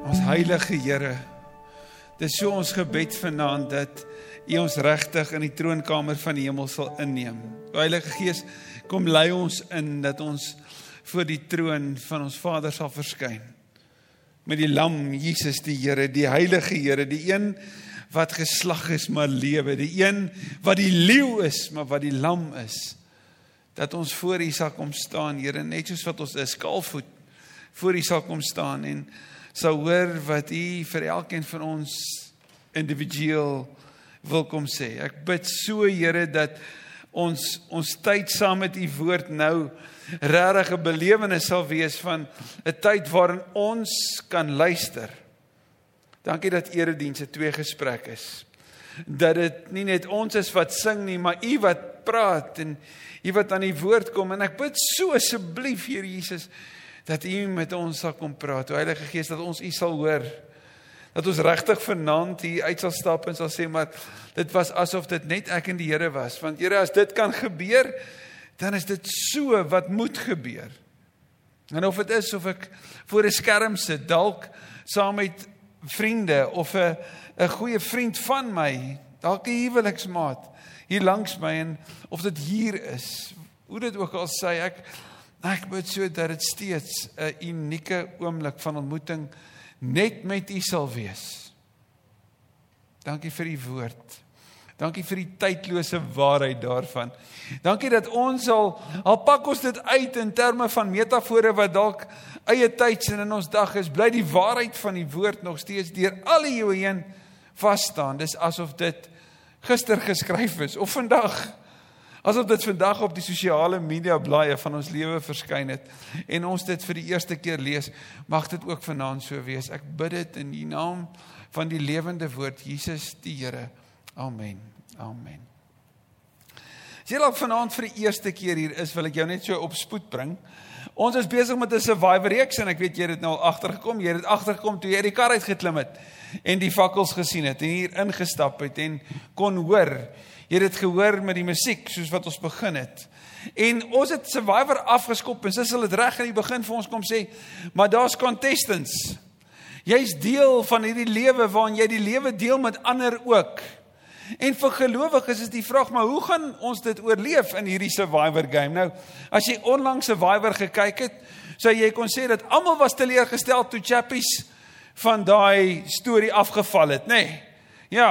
Ons heilige Here. Dis so ons gebed vanaand dat U ons regtig in die troonkamer van die hemel sal inneem. O Heilige Gees, kom lei ons in dat ons voor die troon van ons Vader sal verskyn. Met die lam Jesus die Here, die heilige Here, die een wat geslag is maar lewe, die een wat die leeu is maar wat die lam is. Dat ons voor U sal kom staan, Here, net soos wat ons is, skaalvoet voor U sal kom staan en sou hoor wat U vir elkeen van ons individueel wil kom sê. Ek bid so Here dat ons ons tyd saam met U woord nou regtig 'n belewenis sal wees van 'n tyd waarin ons kan luister. Dankie dat erediens 'n twee gesprek is. Dat dit nie net ons is wat sing nie, maar U wat praat en U wat aan die woord kom en ek bid so asseblief Here Jesus dat U met ons sal kom praat. O Heilige Gees, dat ons U sal hoor. Dat ons regtig vanaand hier uit sal stap en sal sê maar dit was asof dit net ek en die Here was. Want Here, as dit kan gebeur, dan is dit so wat moet gebeur. En of dit is of ek voor 'n skerm sit, dalk saam met vriende of 'n 'n goeie vriend van my, dalk 'n huweliksmaat hier langs my en of dit hier is, hoe dit ook al sê, ek Ek bid so dat dit steeds 'n unieke oomblik van ontmoeting net met U sal wees. Dankie vir U woord. Dankie vir die tydlose waarheid daarvan. Dankie dat ons al al pak ons dit uit in terme van metafore wat dalk eie tyds en in ons dag is, bly die waarheid van die woord nog steeds deur al die eeue heen vas staan. Dis asof dit gister geskryf is of vandag. Asof dit vandag op die sosiale media blaaie van ons lewe verskyn het en ons dit vir die eerste keer lees, mag dit ook vanaand so wees. Ek bid dit in die naam van die lewende woord Jesus die Here. Amen. Amen. As jy dalk vanaand vir die eerste keer hier is, wil ek jou net so op spoed bring. Ons is besig met 'n survivor reeks en ek weet jy het dit nou al agtergekom. Jy het dit agtergekom toe jy uit die kar uit geklim het en die fakkels gesien het en hier ingestap het en kon hoor Jy het dit gehoor met die musiek soos wat ons begin het. En ons het Survivor afgeskop en sis hulle dit reg in die begin vir ons kom sê, maar daar's contestants. Jy's deel van hierdie lewe waarin jy die lewe deel met ander ook. En vir gelowiges is die vraag maar hoe gaan ons dit oorleef in hierdie Survivor game? Nou, as jy onlangs Survivor gekyk het, sou jy kon sê dat almal was teleurgestel toe Chappies van daai storie afgeval het, nê? Nee. Ja,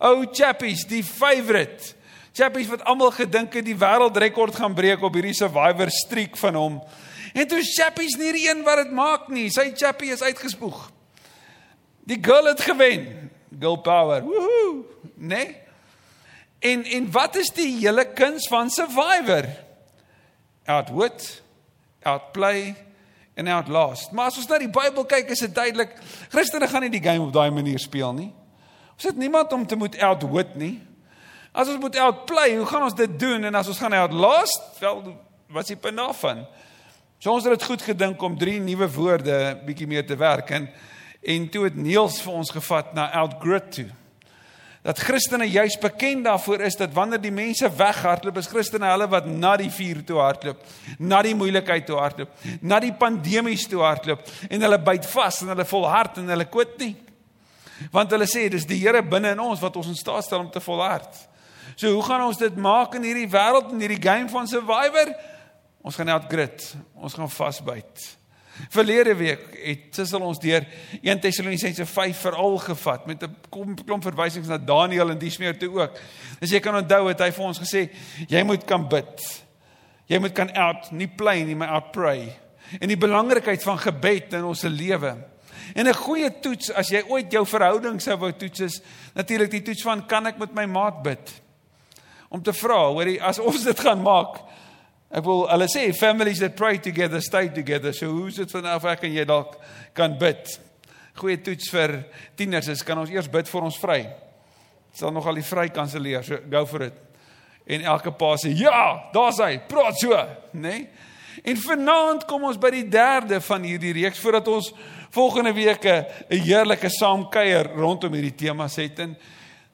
Ou chappies, die favourite. Chappies wat almal gedink het die wêreldrekord gaan breek op hierdie survivor streak van hom. En toe chappies nie die een wat dit maak nie. Sy chappie is uitgespoeg. Die girl het gewen. Girl power. Woohoo. Nee. En en wat is die hele kuns van survivor? Outwit, outplay en outlast. Maar as ons na die Bybel kyk, is dit duidelik Christene gaan nie die game op daai manier speel nie. Ons het niemand om te moet outwit nie. As ons moet outplay, hoe gaan ons dit doen? En as ons gaan outlast, wel wat is die punt daarvan? So ons het dit goed gedink om drie nuwe woorde bietjie meer te werk en en toe het Niels vir ons gevat na outgrit toe. Dat Christene juis bekend daarvoor is dat wanneer die mense weghardloop, is Christene hulle wat na die vuur toe hardloop, na die moeilikheid toe hardloop, na die pandemies toe hardloop en hulle byt vas en hulle volhard en hulle kwit nie. Want hulle sê dis die Here binne in ons wat ons in staat stel om te volhard. So hoe gaan ons dit maak in hierdie wêreld en hierdie game van survivor? Ons gaan net grit. Ons gaan vasbyt. Verlede week het Sissel ons deur 1 Tessalonisense 5 veral gevat met 'n klomp verwysings na Daniël en dis meer toe ook. As jy kan onthou het hy vir ons gesê jy moet kan bid. Jy moet kan out nie play nie, maar out pray. En die belangrikheid van gebed in ons lewe. En 'n goeie toets as jy ooit jou verhouding sou wou toets is natuurlik die toets van kan ek met my maat bid? Om te vra, hoorie, as ons dit gaan maak. Ek wil hulle sê families that pray together stay together. So hoe's dit vanaf ek en jy dalk kan bid? Goeie toets vir tieners is kan ons eers bid vir ons vry. Sal nog al die vry kanselleer. So go for it. En elke pa sê ja, daar's hy. Praat so, né? Nee? En vanaand kom ons by die derde van hierdie reeks voordat ons volgende week 'n heerlike saamkuier rondom hierdie tema het en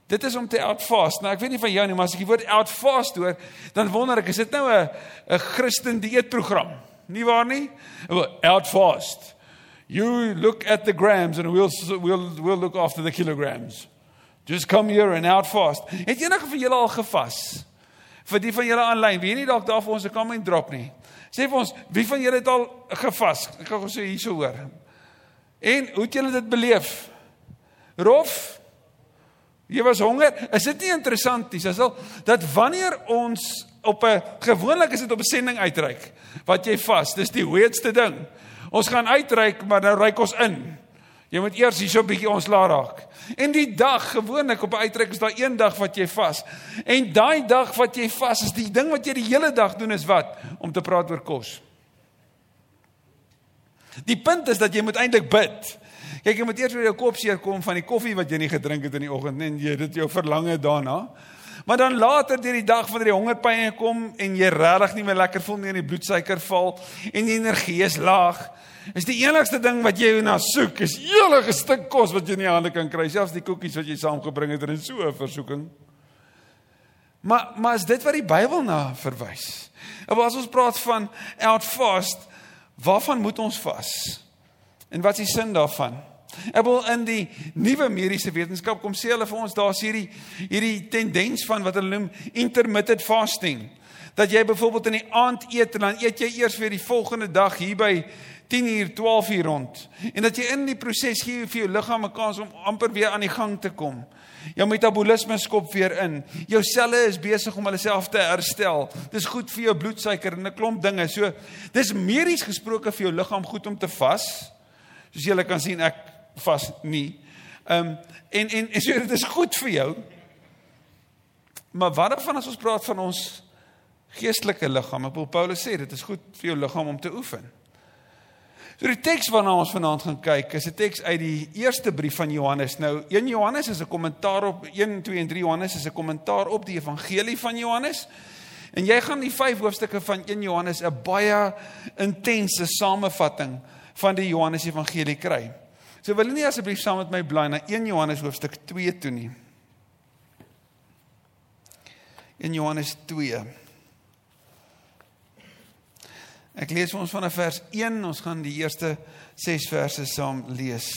dit is om te outfast. Nou ek weet nie van jou nie, maar as ek die woord outfast hoor, dan wonder ek, is dit nou 'n 'n Christen dieetprogram? Nie waar nie? Outfast. You look at the grams and we'll we'll we'll look after the kilograms. Just come here and out fast. Het enige van julle al gevas? Vir die van julle aanlyn, wie nie dalk daar vir ons 'n comment drop nie. Sê vir ons, wie van julle het al gevas? Ek gaan gou so hierso hoor. En hoe het julle dit beleef? Rof? Jy was honger? Is dit nie interessant nie? Dis al dat wanneer ons op 'n gewoonlik is dit op 'n sending uitreik wat jy vas. Dis die weetste ding. Ons gaan uitreik, maar nou reik ons in. Jy moet eers hierso 'n bietjie ons laat raak. En die dag gewoonlik op 'n uitreik is daar een dag wat jy vas. En daai dag wat jy vas is die ding wat jy die hele dag doen is wat? Om te praat oor kos. Die punt is dat jy moet eintlik bid. Kyk, jy moet eers weer jou kop seer kom van die koffie wat jy nie gedrink het in die oggend nie en jy dit jou verlange daarna. Maar dan later deur die dag wanneer die hongerpynne kom en jy regtig nie meer lekker voel nie en die bloedsuiker val en die energie is laag, is die enigste ding wat jy na soek is enige stuk kos wat jy in die hande kan kry, selfs die koekies wat jy saamgebring het in so 'n versoeking. Maar maar is dit wat die Bybel na verwys? En as ons praat van out fast, waarvan moet ons vas? En wat is die sin daarvan? Ek wil in die nuwe mediese wetenskap kom sê hulle vir ons daar's hierdie hierdie tendens van wat hulle noem intermittent fasting. Dat jy byvoorbeeld in die aand eet en dan eet jy eers vir die volgende dag hier by 10 uur 12 uur rond. En dat jy in die proses gee vir jou liggaam 'n kans om amper weer aan die gang te kom. Jou metabolisme skop weer in. Jou selle is besig om hulle self te herstel. Dis goed vir jou bloedsuiker en 'n klomp dinge. So dis medies gesproke vir jou liggaam goed om te vas. Soos julle kan sien ek vas nie. Ehm um, en en so dit is goed vir jou. Maar wat dan as ons praat van ons geestelike liggaam? Paulus sê dit is goed vir jou liggaam om te oefen. So die teks waarna ons vanaand gaan kyk is 'n teks uit die eerste brief van Johannes. Nou 1 Johannes is 'n kommentaar op 1 2 en 3 Johannes is 'n kommentaar op die evangelie van Johannes. En jy gaan die vyf hoofstukke van 1 Johannes 'n baie intense samevatting van die Johannes evangelie kry. So wil nie asseblief saam met my blaai na 1 Johannes hoofstuk 2 toe nie. 1 Johannes 2. Ek lees vir ons vanaf vers 1, ons gaan die eerste 6 verse saam lees.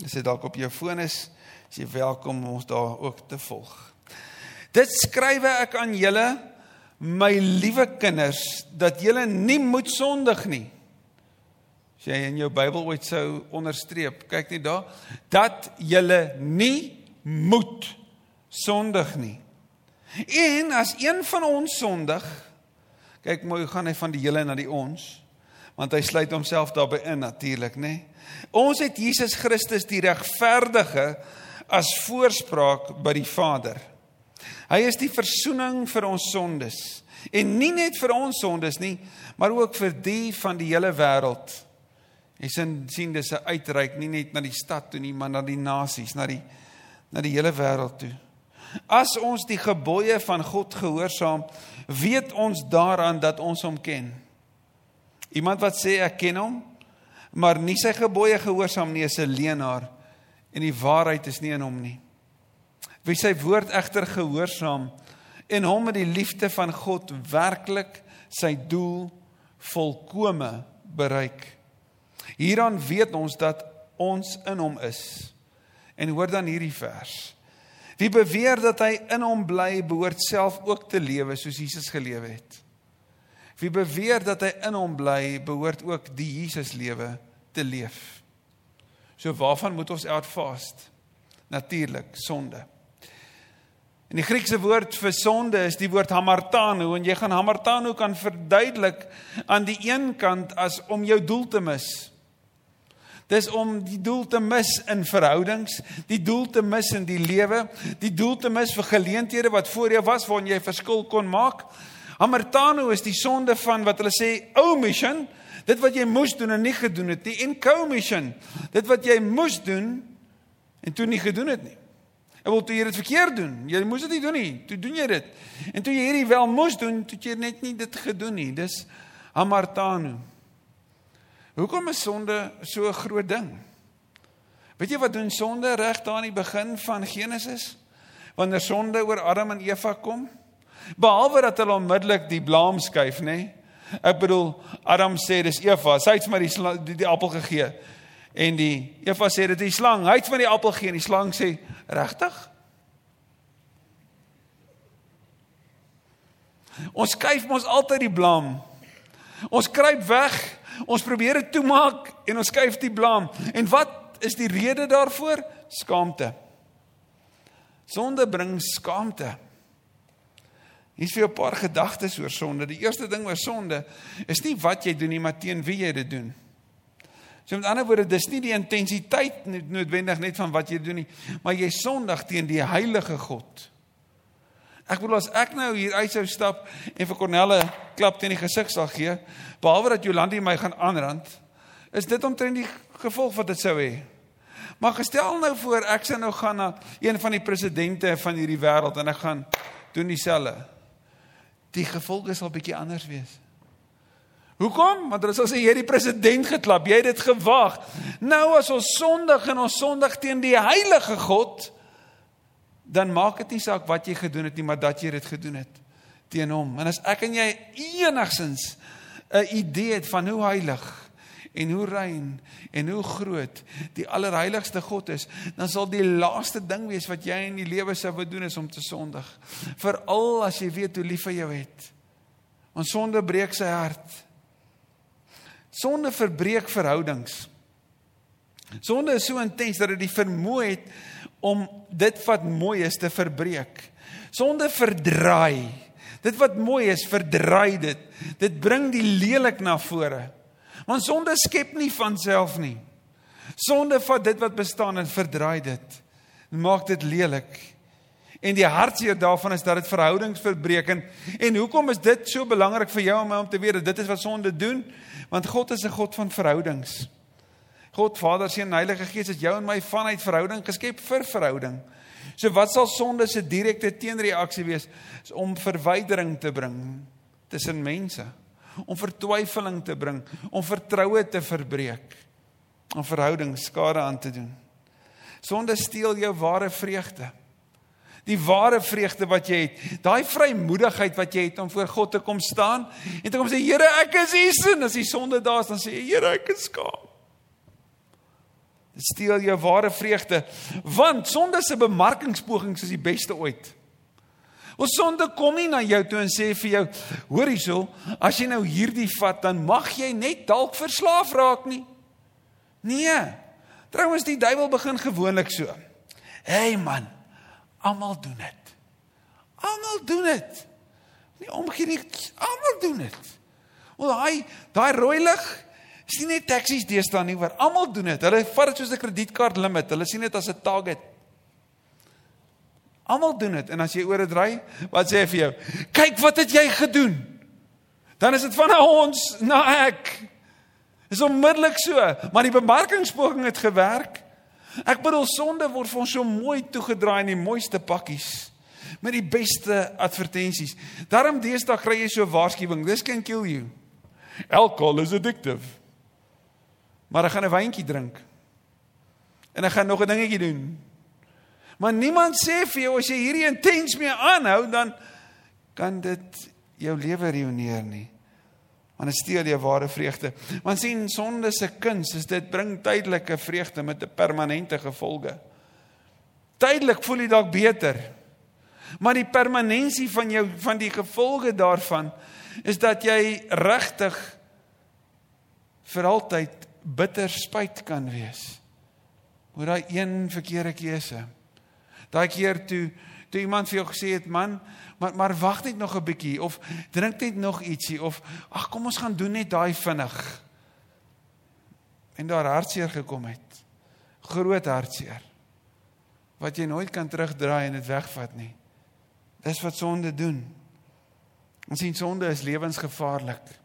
Dis dit dalk op jou foon is, is jy welkom om ons daar ook te volg. Dit skrywe ek aan julle my liewe kinders dat julle nie moet sondig nie. As jy in jou Bybel ooit sou onderstreep, kyk net daar, dat julle nie moet sondig nie. En as een van ons sondig, kyk mooi gaan hy van die hele na die ons, want hy sluit homself daarbey in natuurlik, nê? Ons het Jesus Christus die regverdige as voorspraak by die Vader. Hy is die verzoening vir ons sondes en nie net vir ons sondes nie, maar ook vir die van die hele wêreld. Jy sien sien dis 'n uitreik nie net na die stad toe nie, maar na die nasies, na die na die hele wêreld toe. As ons die gebooie van God gehoorsaam, weet ons daaraan dat ons hom ken. Iemand wat sê ek ken hom, maar nie sy gebooie gehoorsaam nie, is 'n leienaar en die waarheid is nie in hom nie. Wie sy woord egter gehoorsaam en hom met die liefde van God werklik sy doel volkome bereik. Hieraan weet ons dat ons in hom is. En hoor dan hierdie vers. Wie beweer dat hy in hom bly, behoort self ook te lewe soos Jesus gelewe het. Wie beweer dat hy in hom bly, behoort ook die Jesus lewe te leef. So waarvan moet ons uitvast? Natuurlik sonde. En die Griekse woord vir sonde is die woord hamartano en jy gaan hamartano kan verduidelik aan die een kant as om jou doel te mis. Dis om die doel te mis in verhoudings, die doel te mis in die lewe, die doel te mis vir geleenthede wat voor jou was waarin jy verskil kon maak. Hamartano is die sonde van wat hulle sê omission, dit wat jy moes doen en nie gedoen het nie, en commission, dit wat jy moes doen en toe nie gedoen het nie. Ek wil toe jy dit verkeerd doen. Jy moes dit nie doen nie. Toe doen jy dit. En toe jy hierdie wel moes doen, toe jy net nie dit gedoen nie. Dis hamartano. Hoekom is sonde so 'n groot ding? Weet jy wat doen sonde reg daar aan die begin van Genesis? Wanneer sonde oor Adam en Eva kom? Behalwe dat hulle onmiddellik die blame skuif, nê? Ek bedoel Adam sê dis Eva, sy het vir my die, die die appel gegee. En die Eva sê dit is die slang, hy het van die appel gegee en die slang sê regtig? Ons skuif mos altyd die blame. Ons kruip weg. Ons probeer dit toemaak en ons skuif die blame. En wat is die rede daarvoor? Skaamte. Sonde bring skaamte. Hier's vir jou 'n paar gedagtes oor sonde. Die eerste ding oor sonde is nie wat jy doen nie, maar teen wie jy dit doen. So met ander woorde, dis nie die intensiteit noodwendig net van wat jy doen nie, maar jy sondig teen die heilige God. Ek bedoel as ek nou hier uit sou stap en vir Cornelle klap teen die gesig sal gee, behalwe dat Jolandi my gaan aanrand, is dit omtrent die gevolg wat dit sou hê. Maar gestel nou voor ek sou nou gaan na een van die presidente van hierdie wêreld en ek gaan doen dieselfde. Die gevolge sal bietjie anders wees. Hoekom? Want hulle sal sê jy het die president geklap, jy het dit gewag. Nou as ons sondig en ons sondig teen die heilige God, dan maak dit nie saak wat jy gedoen het nie, maar dat jy dit gedoen het teen hom. En as ek en jy enigsins 'n idee het van hoe heilig en hoe rein en hoe groot die allerheiligste God is, dan sal die laaste ding wees wat jy in die lewe sou wou doen is om te sondig. Veral as jy weet hoe lief hy jou het. Ons sonde breek sy hart. Sonde verbreek verhoudings. Sonde is so intens dat dit die vermoë het om dit wat mooi is te verbreek. Sonde verdraai. Dit wat mooi is, verdraai dit. Dit bring die lelik na vore. Want sonde skep nie van self nie. Sonde vat dit wat bestaan en verdraai dit. En maak dit lelik. En die hartseer daarvan is dat dit verhoudings verbreek en, en hoekom is dit so belangrik vir jou en my om te weet dat dit is wat sonde doen? Want God is 'n God van verhoudings. God Vader, Seun Heilige Gees het jou en my vanuit verhouding geskep vir verhouding. So wat sal sonde se direkte teenreaksie wees? Is om verwydering te bring tussen mense, om vertwyfeling te bring, om vertroue te verbreek, om verhoudings skade aan te doen. Sonde steel jou ware vreugde. Die ware vreugde wat jy het, daai vrymoedigheid wat jy het om voor God te kom staan en te kom sê Here, ek is hier sin. As die sonde daar is, dan sê jy Here, ek is skaam. Dit steel jou ware vreugde, want sonde se bemarkingspogings is die beste ooit. Ons sonde kom nie na jou toe en sê vir jou, hoor hierso, as jy nou hierdie vat, dan mag jy net dalk verslaaf raak nie. Nee. Trouwens die duiwel begin gewoonlik so. Hey man, almal doen dit. Almal doen dit. Nie omgee nie, almal doen dit. Wel daai daai rooi lig Dis nie net taksies deesdae nie, maar almal doen dit. Hulle vat dit soos 'n kredietkaart limit. Hulle sien dit as 'n target. Almal doen dit en as jy oor dit ry, wat sê hy vir jou? Kyk wat het jy gedoen? Dan is dit van ons na ek. Dis onmiddellik so, maar die bemarkingspoging het gewerk. Ek bedoel sonde word vir ons so mooi toegedraai in die mooiste pakkies met die beste advertensies. Daarom deesdae kry jy so 'n waarskuwing, this can kill you. Alcohol is addictive. Maar ek gaan 'n wyntjie drink. En ek gaan nog 'n dingetjie doen. Maar niemand sê vir jou as jy hierdie intens mee aanhou dan kan dit jou lewe ruïneer nie. Want dit steel jou ware vreugde. Want sien sonde se kuns is dit bring tydelike vreugde met 'n permanente gevolge. Tydelik voel jy dalk beter. Maar die permanensie van jou van die gevolge daarvan is dat jy regtig vir altyd bitter spyt kan wees oor daai een verkeerde keuse. Daai keer toe toe iemand vir jou gesê het, "Man, maar maar wag net nog 'n bietjie of drink net nog ietsie of ag kom ons gaan doen net daai vinnig." En daar hartseer gekom het. Groot hartseer. Wat jy nooit kan terugdraai en dit wegvat nie. Dis wat sonde doen. Ons sien sonde is lewensgevaarlik.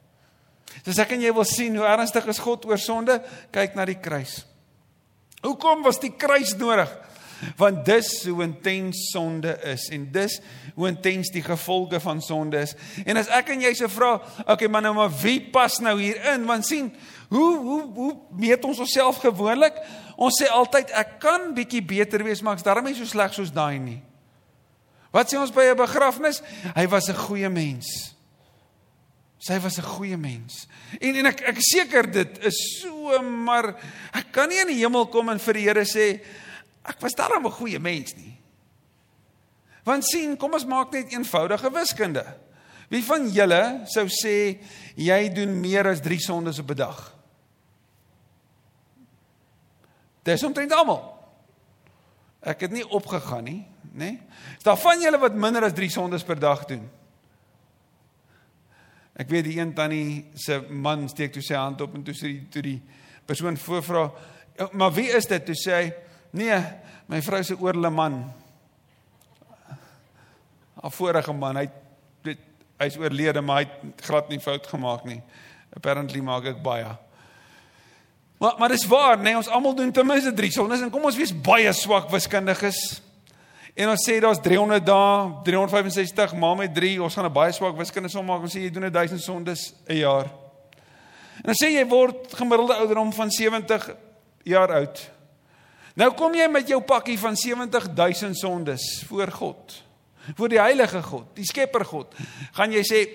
Dis ek en jy wil sien hoe ernstig is God oor sonde, kyk na die kruis. Hoekom was die kruis nodig? Want dis hoe intens sonde is en dis hoe intens die gevolge van sonde is. En as ek en jy se vra, okay, maar nou maar wie pas nou hier in? Want sien, hoe hoe hoe meet ons onsself gewoonlik? Ons sê altyd ek kan bietjie beter wees, maar ek's darm nie so sleg soos daai nie. Wat sê ons by 'n begrafnis? Hy was 'n goeie mens. Sy was 'n goeie mens. En en ek ek seker dit is so maar ek kan nie in die hemel kom en vir die Here sê ek was darem 'n goeie mens nie. Want sien, kom ons maak net eenvoudige wiskunde. Wie van julle sou sê jy doen meer as 3 sondes op 'n dag? Dis omtrent almal. Ek het nie opgegaan nie, nê? Nee? Is daar van julle wat minder as 3 sondes per dag doen? Ek weet die een tannie se man steek toe sy hand op en toe sê die toe die persoon voorvra, "Maar wie is dit?" Toe sê hy, "Nee, my vrou se oorle man." 'n Vorige man, hy weet hy's oorlede, maar hy het glad nie fout gemaak nie. Apparently maak ek baie. Maar maar dis waar, nee, ons almal doen ten minste 3 sondes en kom ons wees baie swak wiskundiges. En ons sê daar's 300 dae, 365 maal met 3, ons gaan 'n baie swak wiskunde som maak. Ons sê jy doen 1000 sondes 'n jaar. En dan sê jy word gemiddelde ouderdom van 70 jaar oud. Nou kom jy met jou pakkie van 70000 sondes voor God. Voor die heilige God, die Skepper God. Gaan jy sê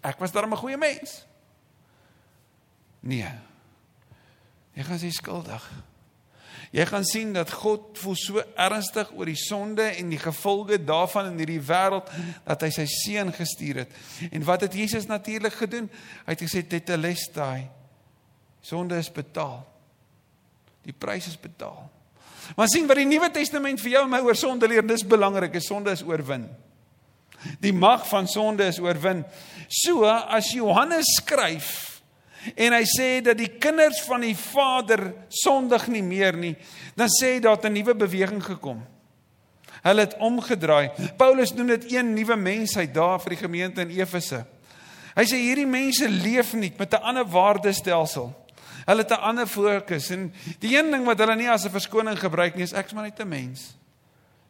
ek was darem 'n goeie mens? Nee. Jy gaan sê skuldig. Jy gaan sien dat God voel so ernstig oor die sonde en die gevolge daarvan in hierdie wêreld dat hy sy seun gestuur het. En wat het Jesus natuurlik gedoen? Hy het gesê tetelestai. Sonde is betaal. Die prys is betaal. Maar sien wat die Nuwe Testament vir jou en my oor sonde leer, dis belangrik, is sonde is oorwin. Die mag van sonde is oorwin. So as Johannes skryf en hy sê dat die kinders van die Vader sondig nie meer nie, dan sê hy dat 'n nuwe beweging gekom. Hulle het omgedraai. Paulus noem dit een nuwe mensheid daar vir die gemeente in Efese. Hy sê hierdie mense leef nie met 'n ander waardestelsel. Hulle het 'n ander fokus en die een ding wat hulle nie as 'n verskoning gebruik nie is ek's maar net 'n mens.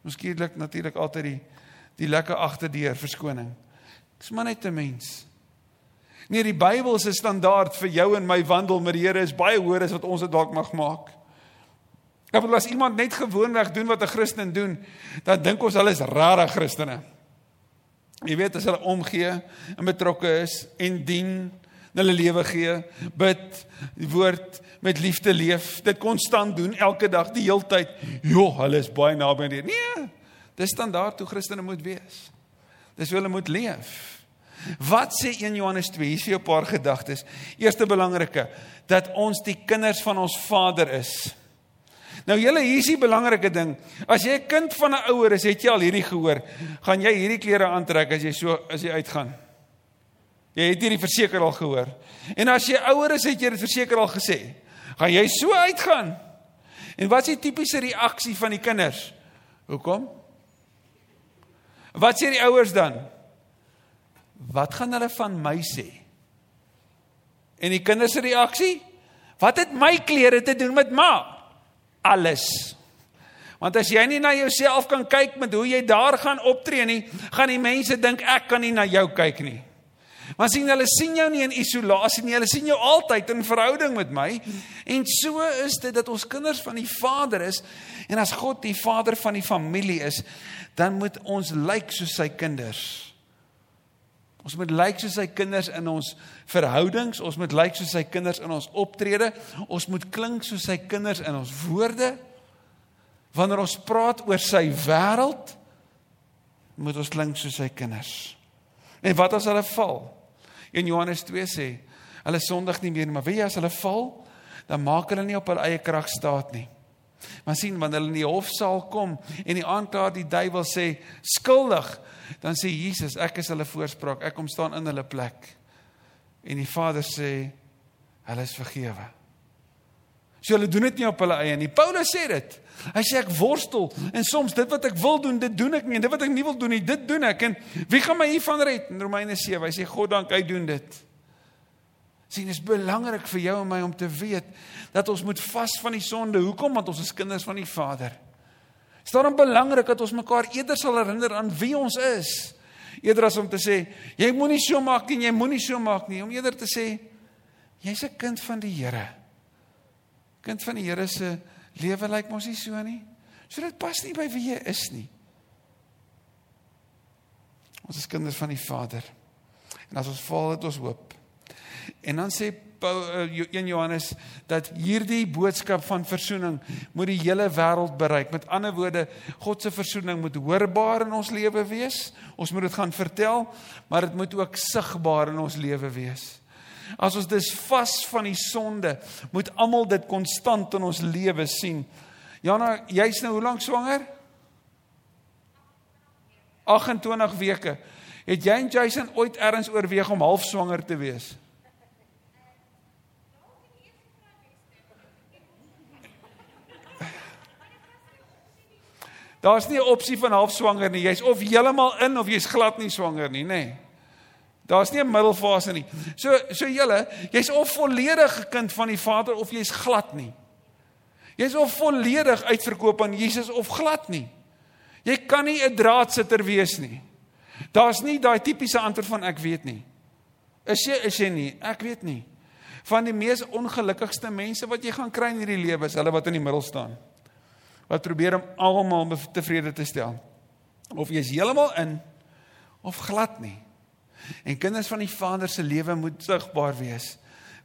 Miskien natuurlik altyd die die lekker agterdeur verskoning. Ek's maar net 'n mens. Nee, die Bybel se standaard vir jou en my wandel met die Here is baie hoër as wat ons dit dalk mag maak. Ek bedoel as iemand net gewoonweg doen wat 'n Christen doen, dan dink ons hulle is rare Christene. Jy weet as hulle omgee en betrokke is en dien, hulle lewe gee, bid, die woord met liefde leef, dit konstant doen elke dag, die heeltyd. Jo, hulle is baie naby aan die Here. Nee, dis standaard hoe Christene moet wees. Dis hoe hulle moet leef. Wat sê 1 Johannes 2? Hier is 'n paar gedagtes. Eerste belangrike dat ons die kinders van ons Vader is. Nou julle, hier is die belangrike ding. As jy 'n kind van 'n ouer is, het jy al hierdie gehoor, gaan jy hierdie klere aantrek as jy so as jy uitgaan. Jy het hierdie verseker al gehoor. En as jy ouer is, het jy dit verseker al gesê. Gaan jy so uitgaan? En wat is die tipiese reaksie van die kinders? Hoekom? Wat sê die ouers dan? Wat gaan hulle van my sê? En die kinders se reaksie? Wat het my klere te doen met ma? Alles. Want as jy nie na jouself kan kyk met hoe jy daar gaan optree nie, gaan die mense dink ek kan nie na jou kyk nie. Maar sien hulle sien jou nie in isolasie nie, hulle sien jou altyd in verhouding met my. En so is dit dat ons kinders van die Vader is en as God die Vader van die familie is, dan moet ons lyk soos sy kinders. Ons moet lyk soos sy kinders in ons verhoudings, ons moet lyk soos sy kinders in ons optrede, ons moet klink soos sy kinders in ons woorde. Wanneer ons praat oor sy wêreld, moet ons klink soos sy kinders. En wat as hulle val? In Johannes 2 sê, hulle sondig nie meer nie, maar weet jy as hulle val, dan maak hulle nie op hul eie krag staat nie. Maar sien wanneer hulle in die hofsaal kom en die aanklaer die duiwel sê skuldig, dan sê Jesus ek is hulle voorspraak, ek kom staan in hulle plek. En die Vader sê hulle is vergewe. So hulle doen dit nie op hulle eie nie. Paulus sê dit. Hy sê ek worstel en soms dit wat ek wil doen, dit doen ek nie en dit wat ek nie wil doen nie, dit doen ek. En wie gaan my hiervan red? In Romeine 7, hy sê God dank hy doen dit. Sien, dit is belangrik vir jou en my om te weet dat ons moet vas van die sonde. Hoekom? Want ons is kinders van die Vader. Dit is daarom belangrik dat ons mekaar eerder sal herinner aan wie ons is, eerder as om te sê jy moenie so maak nie, jy moenie so maak nie, om eerder te sê jy's 'n kind van die Here. Kind van die Here se lewe lyk mos nie so nie. So dit pas nie by wie jy is nie. Ons is kinders van die Vader. En as ons val het ons hoop. En dan sê Paul 1 Johannes dat hierdie boodskap van verzoening moet die hele wêreld bereik. Met ander woorde, God se verzoening moet hoorbaar in ons lewe wees. Ons moet dit gaan vertel, maar dit moet ook sigbaar in ons lewe wees. As ons dis vas van die sonde, moet almal dit konstant in ons lewe sien. Jana, jy's nou hoe lank swanger? 28 weke. Het jy en Jason ooit ergens oorweeg om half swanger te wees? Daar's nie 'n opsie van half swanger nie. Jy's of heeltemal in of jy's glad nie swanger nie, nê. Nee. Daar's nie 'n middelfase nie. So so julle, jy's of volledig 'n kind van die Vader of jy's glad nie. Jy's of volledig uitverkoop aan Jesus of glad nie. Jy kan nie 'n draadsitter wees nie. Daar's nie daai tipiese antwoord van ek weet nie. Is jy is jy nie? Ek weet nie. Van die mees ongelukkigste mense wat jy gaan kry in hierdie lewe is hulle wat in die middel staan. Wat probeer om almal tevrede te stel. Of jy's heeltemal in of glad nie. En kinders van die Vader se lewe moet sigbaar wees,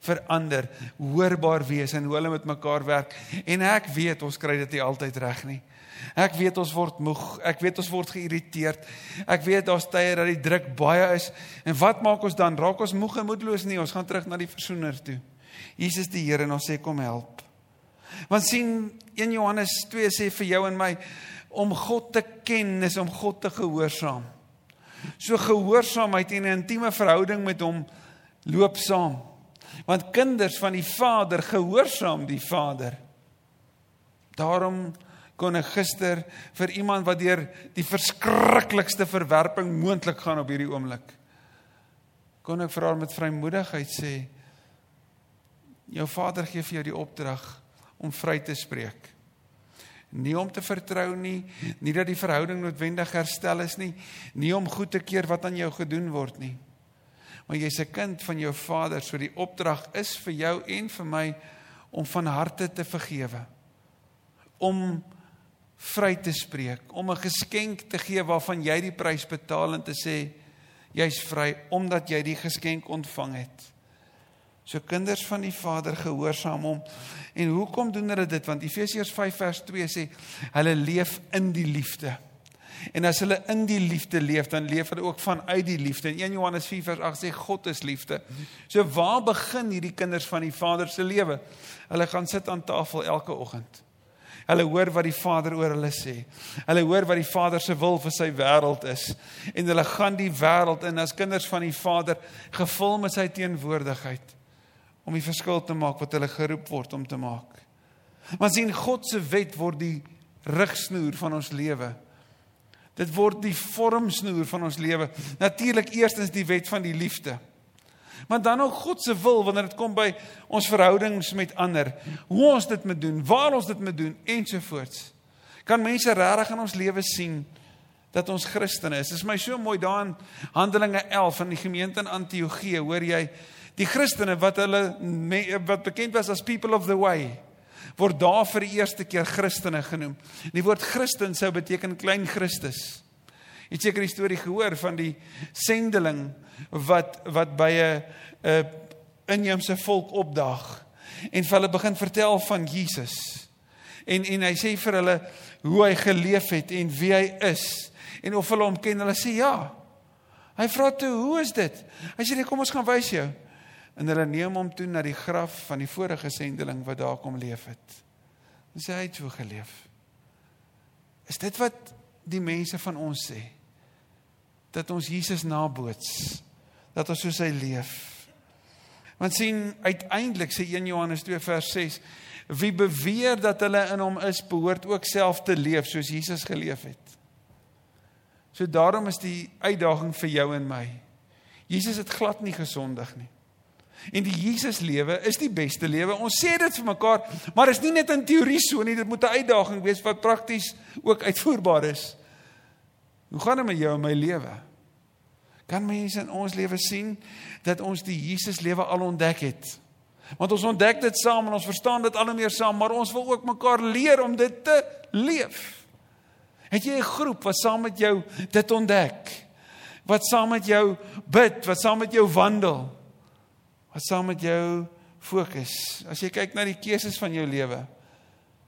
verander, hoorbaar wees en hoe hulle met mekaar werk. En ek weet ons kry dit nie altyd reg nie. Ek weet ons word moeg, ek weet ons word geïrriteerd. Ek weet daar's tye dat die druk baie is. En wat maak ons dan? Raak ons moeg en moedeloos nie? Ons gaan terug na die versoener toe. Jesus die Here en ons sê kom help. Want sien 1 Johannes 2 sê vir jou en my om God te ken is om God te gehoorsaam. So gehoorsaamheid en 'n intieme verhouding met hom loop saam. Want kinders van die Vader gehoorsaam die Vader. Daarom kon ek gister vir iemand wat deur die verskriklikste verwerping moontlik gaan op hierdie oomblik kon ek vir haar met vrymoedigheid sê jou vader gee vir jou die opdrag om vry te spreek nie om te vertrou nie, nie dat die verhouding noodwendig herstel is nie, nie om goed te keer wat aan jou gedoen word nie. Maar jy's 'n kind van jou Vader, so die opdrag is vir jou en vir my om van harte te vergewe. Om vry te spreek, om 'n geskenk te gee waarvan jy die prys betaal en te sê jy's vry omdat jy die geskenk ontvang het. So kinders van die Vader gehoorsaam hom. En hoekom doen hulle dit? Want Efesiërs 5 vers 2 sê hulle leef in die liefde. En as hulle in die liefde leef, dan leef hulle ook vanuit die liefde. En 1 Johannes 4 vers 8 sê God is liefde. So waar begin hierdie kinders van die Vader se lewe? Hulle gaan sit aan tafel elke oggend. Hulle hoor wat die Vader oor hulle sê. Hulle hoor wat die Vader se wil vir sy wêreld is. En hulle gaan die wêreld in as kinders van die Vader gevul met sy teenwoordigheid om die verskil te maak wat hulle geroep word om te maak. Want sien God se wet word die rigsnoer van ons lewe. Dit word die vormsnoer van ons lewe. Natuurlik eerstens die wet van die liefde. Maar dan ook God se wil wanneer dit kom by ons verhoudings met ander. Hoe ons dit moet doen, waar ons dit moet doen ensovoorts. Kan mense regtig in ons lewe sien dat ons Christene is? Dit is my so mooi daarin Handelinge 11 van die gemeente in Antiochië, hoor jy Die Christene wat hulle wat bekend was as people of the way word daar vir die eerste keer Christene genoem. Die woord Christen sou beteken klein Christus. Jy het seker die storie gehoor van die sendeling wat wat by 'n 'n inheemse volk opdaag en vir hulle begin vertel van Jesus. En en hy sê vir hulle hoe hy geleef het en wie hy is en of hulle hom ken. Hulle sê ja. Hy vra toe, "Hoe is dit?" Hy sê, "Kom ons gaan wys jou." En hulle neem hom toe na die graf van die vorige sendeling wat daar kom leef het. En sê hy het so geleef. Is dit wat die mense van ons sê? Dat ons Jesus naboots, dat ons soos hy leef. Want sien uiteindelik sê 1 Johannes 2 vers 6 wie beweer dat hulle in hom is behoort ook self te leef soos Jesus geleef het. So daarom is die uitdaging vir jou en my. Jesus het glad nie gesondig nie. En die Jesus lewe is die beste lewe. Ons sê dit vir mekaar, maar is nie net in teorie so nie, dit moet 'n uitdaging wees wat prakties ook uitvoerbaar is. Hoe gaan dit met jou en my lewe? Kan mense in ons lewe sien dat ons die Jesus lewe al ontdek het? Want ons ontdek dit saam en ons verstaan dit al hoe meer saam, maar ons wil ook mekaar leer om dit te leef. Het jy 'n groep wat saam met jou dit ontdek? wat saam met jou bid, wat saam met jou wandel, wat saam met jou fokus. As jy kyk na die keuses van jou lewe,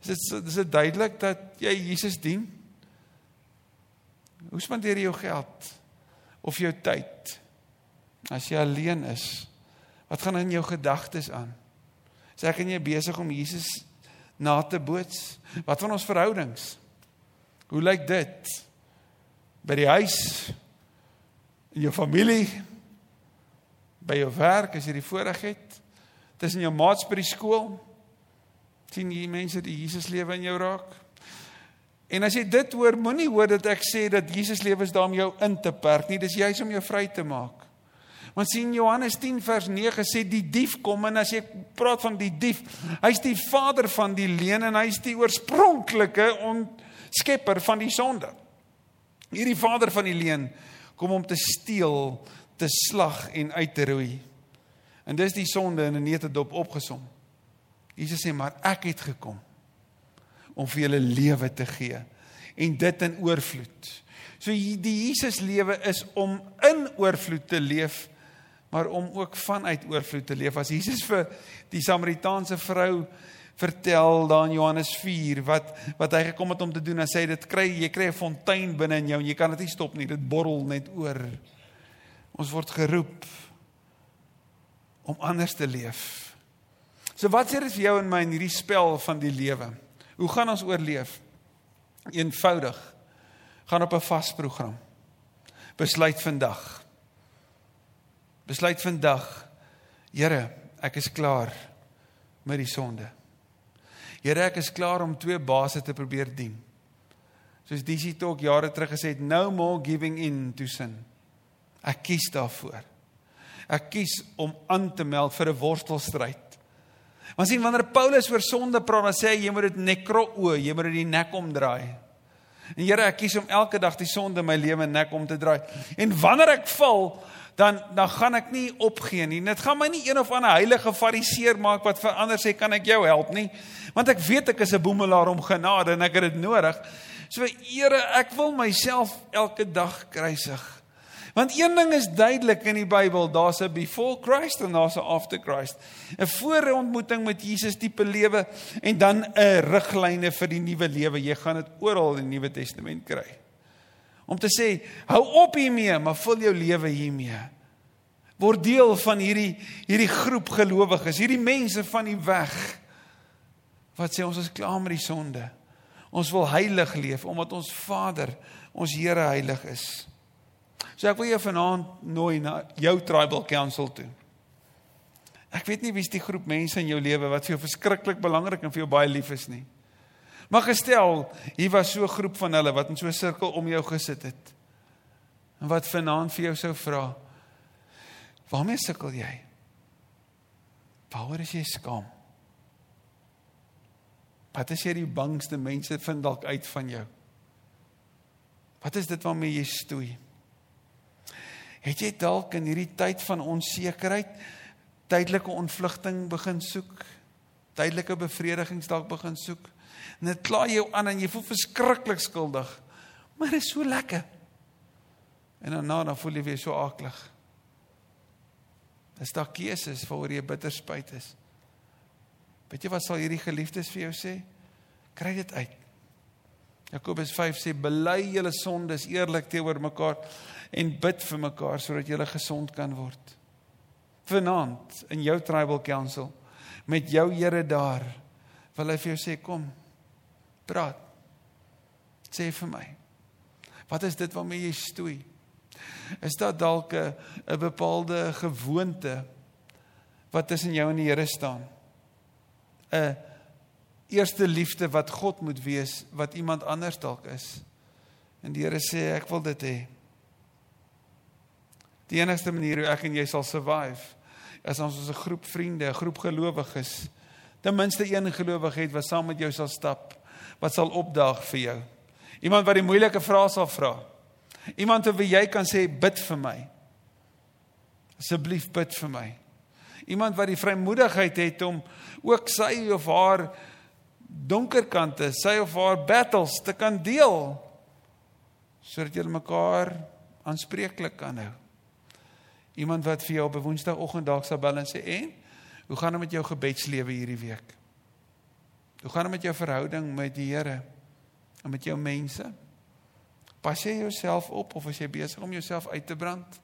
is dit is dit duidelik dat jy Jesus dien? Hoe spandeer jy jou geld of jou tyd? As jy alleen is, wat gaan in jou gedagtes aan? Sê ek en jy besig om Jesus na te boots? Wat van ons verhoudings? Hoe lyk dit? By die huis, in jou familie, by jou werk as jy die voorreg het, tussen jou maats by die skool, sien jy mense die Jesus lewe in jou raak? En as jy dit hoor, moenie hoor dat ek sê dat Jesus lewe is daar om jou in te perk nie, dis juis om jou vry te maak. Want sien Johannes 10 vers 9 sê die dief kom en as jy praat van die dief, hy's die vader van die leuen en hy's die oorspronklike skepper van die sonde. Hierdie vader van die leuen kom om te steel, te slag en uit te roei. En dis die sonde in 'n netedop opgesom. Jesus sê maar ek het gekom om vir julle lewe te gee en dit in oorvloed. So die Jesus lewe is om in oorvloed te leef, maar om ook vanuit oorvloed te leef. As Jesus vir die Samaritaanse vrou vertel daar in Johannes 4 wat wat hy gekom het om te doen en sê dit kry jy kry 'n fontein binne in jou en jy kan dit nie stop nie dit borrel net oor ons word geroep om anders te leef. So wat sê dit vir jou en my in hierdie spel van die lewe? Hoe gaan ons oorleef? Eenvoudig. Gaan op 'n vas program. Besluit vandag. Besluit vandag Here ek is klaar met die sonde. Here, ek is klaar om twee baase te probeer dien. Soos DC Talk jare terug gesê het, no more giving in to sin. Ek kies daarvoor. Ek kies om aan te meld vir 'n worstelstryd. Want sien wanneer Paulus oor sonde praat, dan sê hy jy moet dit nekro o, jy moet dit die nek omdraai. En Here, ek kies om elke dag die sonde in my lewe nek om te draai. En wanneer ek val, dan dan gaan ek nie opgee nie. Dit gaan my nie een of ander heilige fariseer maak wat vir ander sê kan ek jou help nie. Want ek weet ek is 'n boemelaar om genade en ek het dit nodig. So Here, ek wil myself elke dag kruisig. Want een ding is duidelik in die Bybel, daar's 'n before Christ en daar's 'n after Christ. 'n Voorontmoeting met Jesus tipe lewe en dan 'n riglyne vir die nuwe lewe. Jy gaan dit oral in die Nuwe Testament kry om te sê hou op hiermee, maar vul jou lewe hiermee. Word deel van hierdie hierdie groep gelowiges, hierdie mense van die weg wat sê ons is klaar met die sonde. Ons wil heilig leef omdat ons Vader, ons Here heilig is. So ek wil jou vanaand nooi na jou tribal council toe. Ek weet nie wie's die groep mense in jou lewe wat vir jou verskriklik belangrik en vir jou baie lief is nie. Maar gestel, hier was so 'n groep van hulle wat in so 'n sirkel om jou gesit het. En wat vanaand vir jou sou vra: "Waarmee sukkel jy? Waaroor is jy skaam? Wat is jy die bangste mense vind dalk uit van jou? Wat is dit waarmee jy stoei? Het jy dalk in hierdie tyd van onsekerheid tydelike ontvlugting begin soek? Tydelike bevredigings dalk begin soek? En dit kla jou aan en jy voel verskriklik skuldig. Maar dit is so lekker. En nou dan voel jy weer so aklig. Dis daar keuses waaroor jy bitter spyt is. Weet jy wat sal hierdie geliefdes vir jou sê? Kry dit uit. Jakobus 5 sê bely julle sondes eerlik teenoor mekaar en bid vir mekaar sodat julle gesond kan word. Vanaand in jou tribal council met jou Here daar wil hy vir jou sê kom praat. Sê vir my. Wat is dit waarmee jy stoei? Is dit dalk 'n bepaalde gewoonte wat tussen jou en die Here staan? 'n eerste liefde wat God moet wees wat iemand anders dalk is. En die Here sê ek wil dit hê. Die enigste manier hoe ek en jy sal survive is as ons 'n groep vriende, 'n groep gelowiges, ten minste een gelowige het wat saam met jou sal stap wat sal opdaag vir jou. Iemand wat die moeilike vrae sal vra. Iemand wat jy kan sê bid vir my. Asseblief bid vir my. Iemand wat die vrymoedigheid het om ook sy of haar donker kante, sy of haar battles te kan deel sodat julle mekaar aanspreeklik kan hou. Iemand wat vir jou op 'n Woensdagoggend dalk sal bel en sê en hoe gaan dit met jou gebedslewe hierdie week? Hoe gaan dit met jou verhouding met die Here en met jou mense? Pas jy jouself op of is jy besig om jouself uit te brand?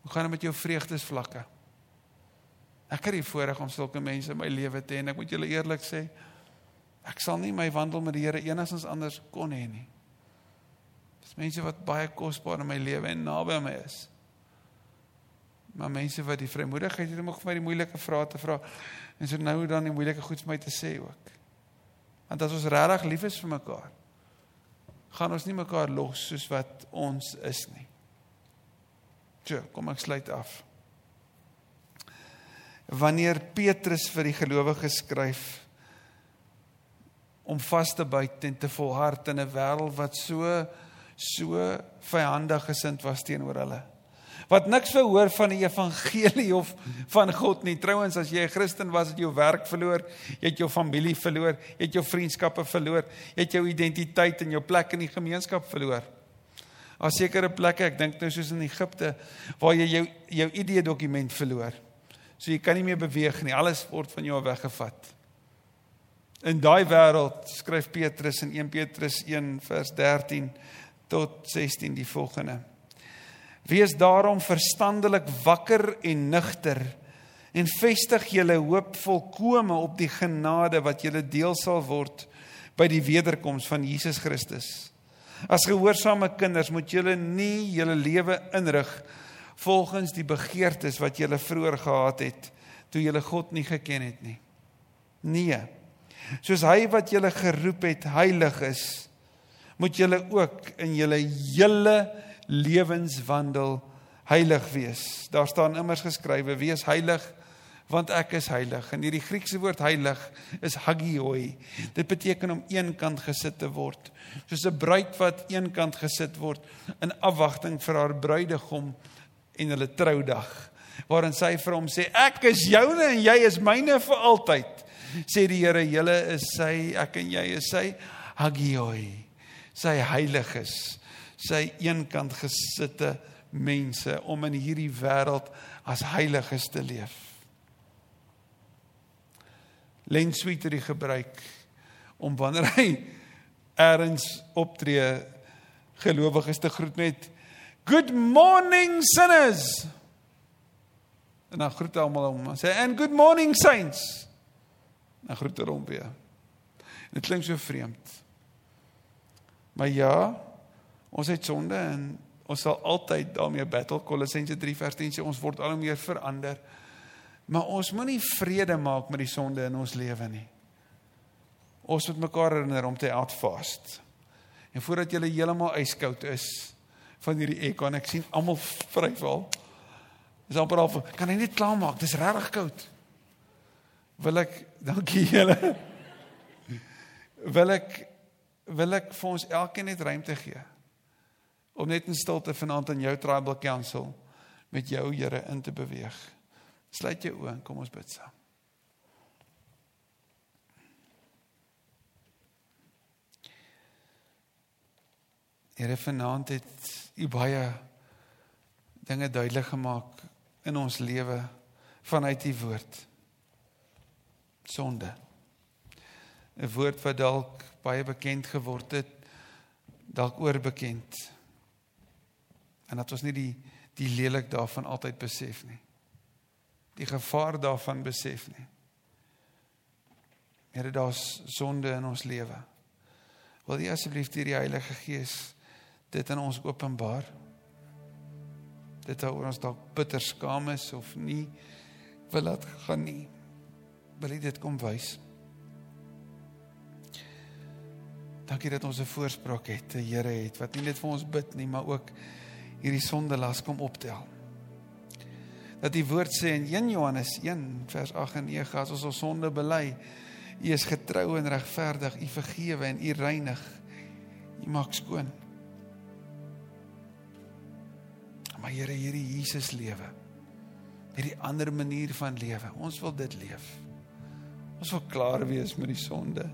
Hoe gaan dit met jou vreugdesvlakke? Ek het die voorreg om sulke mense in my lewe te hê en ek moet julle eerlik sê, ek sal nie my wandel met die Here enigstens anders kon hê nie. Dis mense wat baie kosbaar in my lewe en naby aan my is. Maar mense wat die vrymoedigheid het om vir my die moeilike vrae te vra en so nou dan die moeilike goed vir my te sê ook. Want as ons regtig lief is vir mekaar, gaan ons nie mekaar los soos wat ons is nie. So, kom ek sluit af. Wanneer Petrus vir die gelowiges skryf om vas te byt en te volhard in 'n wêreld wat so so vyandig gesind was teenoor hulle. Wat niks verhoor van die evangelie of van God nie. Trouwens as jy 'n Christen was, het jy jou werk verloor, jy het jou familie verloor, jy het jou vriendskappe verloor, jy het jou identiteit en jou plek in die gemeenskap verloor. Daar sekere plekke, ek dink nou soos in Egipte, waar jy jou jou ID dokument verloor. So jy kan nie meer beweeg nie. Alles word van jou weggevat. In daai wêreld skryf Petrus in 1 Petrus 1 vers 13 tot 16 die volgende. Wees daarom verstandelik wakker en nugter en vestig julle hoop volkome op die genade wat julle deel sal word by die wederkoms van Jesus Christus. As gehoorsame kinders moet julle nie julle lewe inrig volgens die begeertes wat julle vroeër gehad het toe julle God nie geken het nie. Nee. Soos hy wat julle geroep het heilig is, moet julle ook in julle hele lewenswandel heilig wees. Daar staan immers geskrywe: "Wees heilig, want ek is heilig." En hierdie Griekse woord heilig is hagioi. Dit beteken om eenkant gesit te word, soos 'n bruid wat eenkant gesit word in afwagting vir haar bruidegom en hulle troudag, waarin sy vir hom sê: "Ek is joune en jy is myne vir altyd." Sê die Here: "Julle is sy, ek en jy is sy hagioi." Sy heilig is sy eenkant gesitte mense om in hierdie wêreld as heiliges te leef. Len Sweeter die gebruik om wanneer hy ergens optree gelowiges te groet met good morning sinners. En dan groet hy almal om en sê and good morning saints. Dan groet hy hom weer. Dit klink so vreemd. Maar ja, Ons het sonde en ons sal altyd daarmee battle. Kolossense 3 vers 10 sê ons word al hoe meer verander. Maar ons moenie vrede maak met die sonde in ons lewe nie. Ons moet mekaar herinner om te outfast. En voordat jy heeltemal yskoud is van hierdie ek kan ek sien almal vryval. Dis amper al kan hy net klaar maak. Dis regtig koud. Wil ek dankie julle. Wil ek wil ek vir ons elkeen net ruimte gee om net in stilte vanaand in jou tribal council met jou Here in te beweeg. Sluit jou oë en kom ons bid saam. Here vanaand het U baie dinge duidelik gemaak in ons lewe vanuit U woord. Sonde. 'n Woord wat dalk baie bekend geword het, dalk oorbekend en dat ons nie die die lelik daarvan altyd besef nie. Die gevaar daarvan besef nie. Here daar's sonde in ons lewe. Wil U asseblief deur die Heilige Gees dit aan ons openbaar? Dit oor ons dalk bitter skaam is of nie wil laat gaan nie. Wil U dit kom wys? Dankie dat ons 'n voorspraak het, 'n Here het wat nie net vir ons bid nie, maar ook hierdie sondelas kom optel. Dat die woord sê in 1 Johannes 1 vers 8 en 9 as ons ons sonde bely, U is getrou en regverdig, U vergewe en U reinig. U maak skoon. Maar Here, hierdie Jesus lewe. Hierdie ander manier van lewe. Ons wil dit leef. Ons wil klaar wees met die sonde.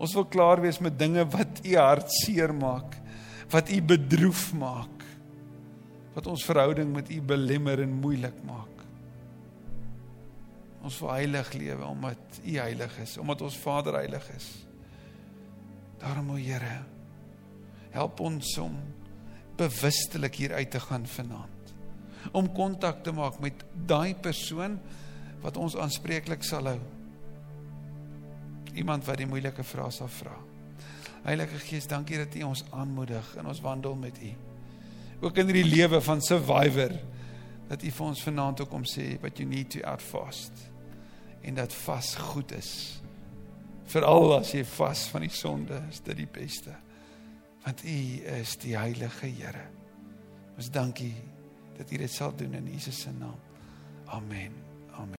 Ons wil klaar wees met dinge wat U hart seer maak, wat U bedroef maak wat ons verhouding met U belemmer en moeilik maak. Ons wil heilig lewe omdat U heilig is, omdat ons Vader heilig is. Daarom o Here, help ons om bewustelik hier uit te gaan vanaand. Om kontak te maak met daai persoon wat ons aanspreeklik sal hou. Iemand wat die moeilike vrae sal vra. Heilige Gees, dankie dat U ons aanmoedig in ons wandel met U. Ook in hierdie lewe van survivor dat U vir ons vanaand ook om sê what you need to out fast en dat vas goed is. Veral as jy vas van die sonde, is dit die beste. Want U is die heilige Here. Ons dankie dat U dit sal doen in Jesus se naam. Amen.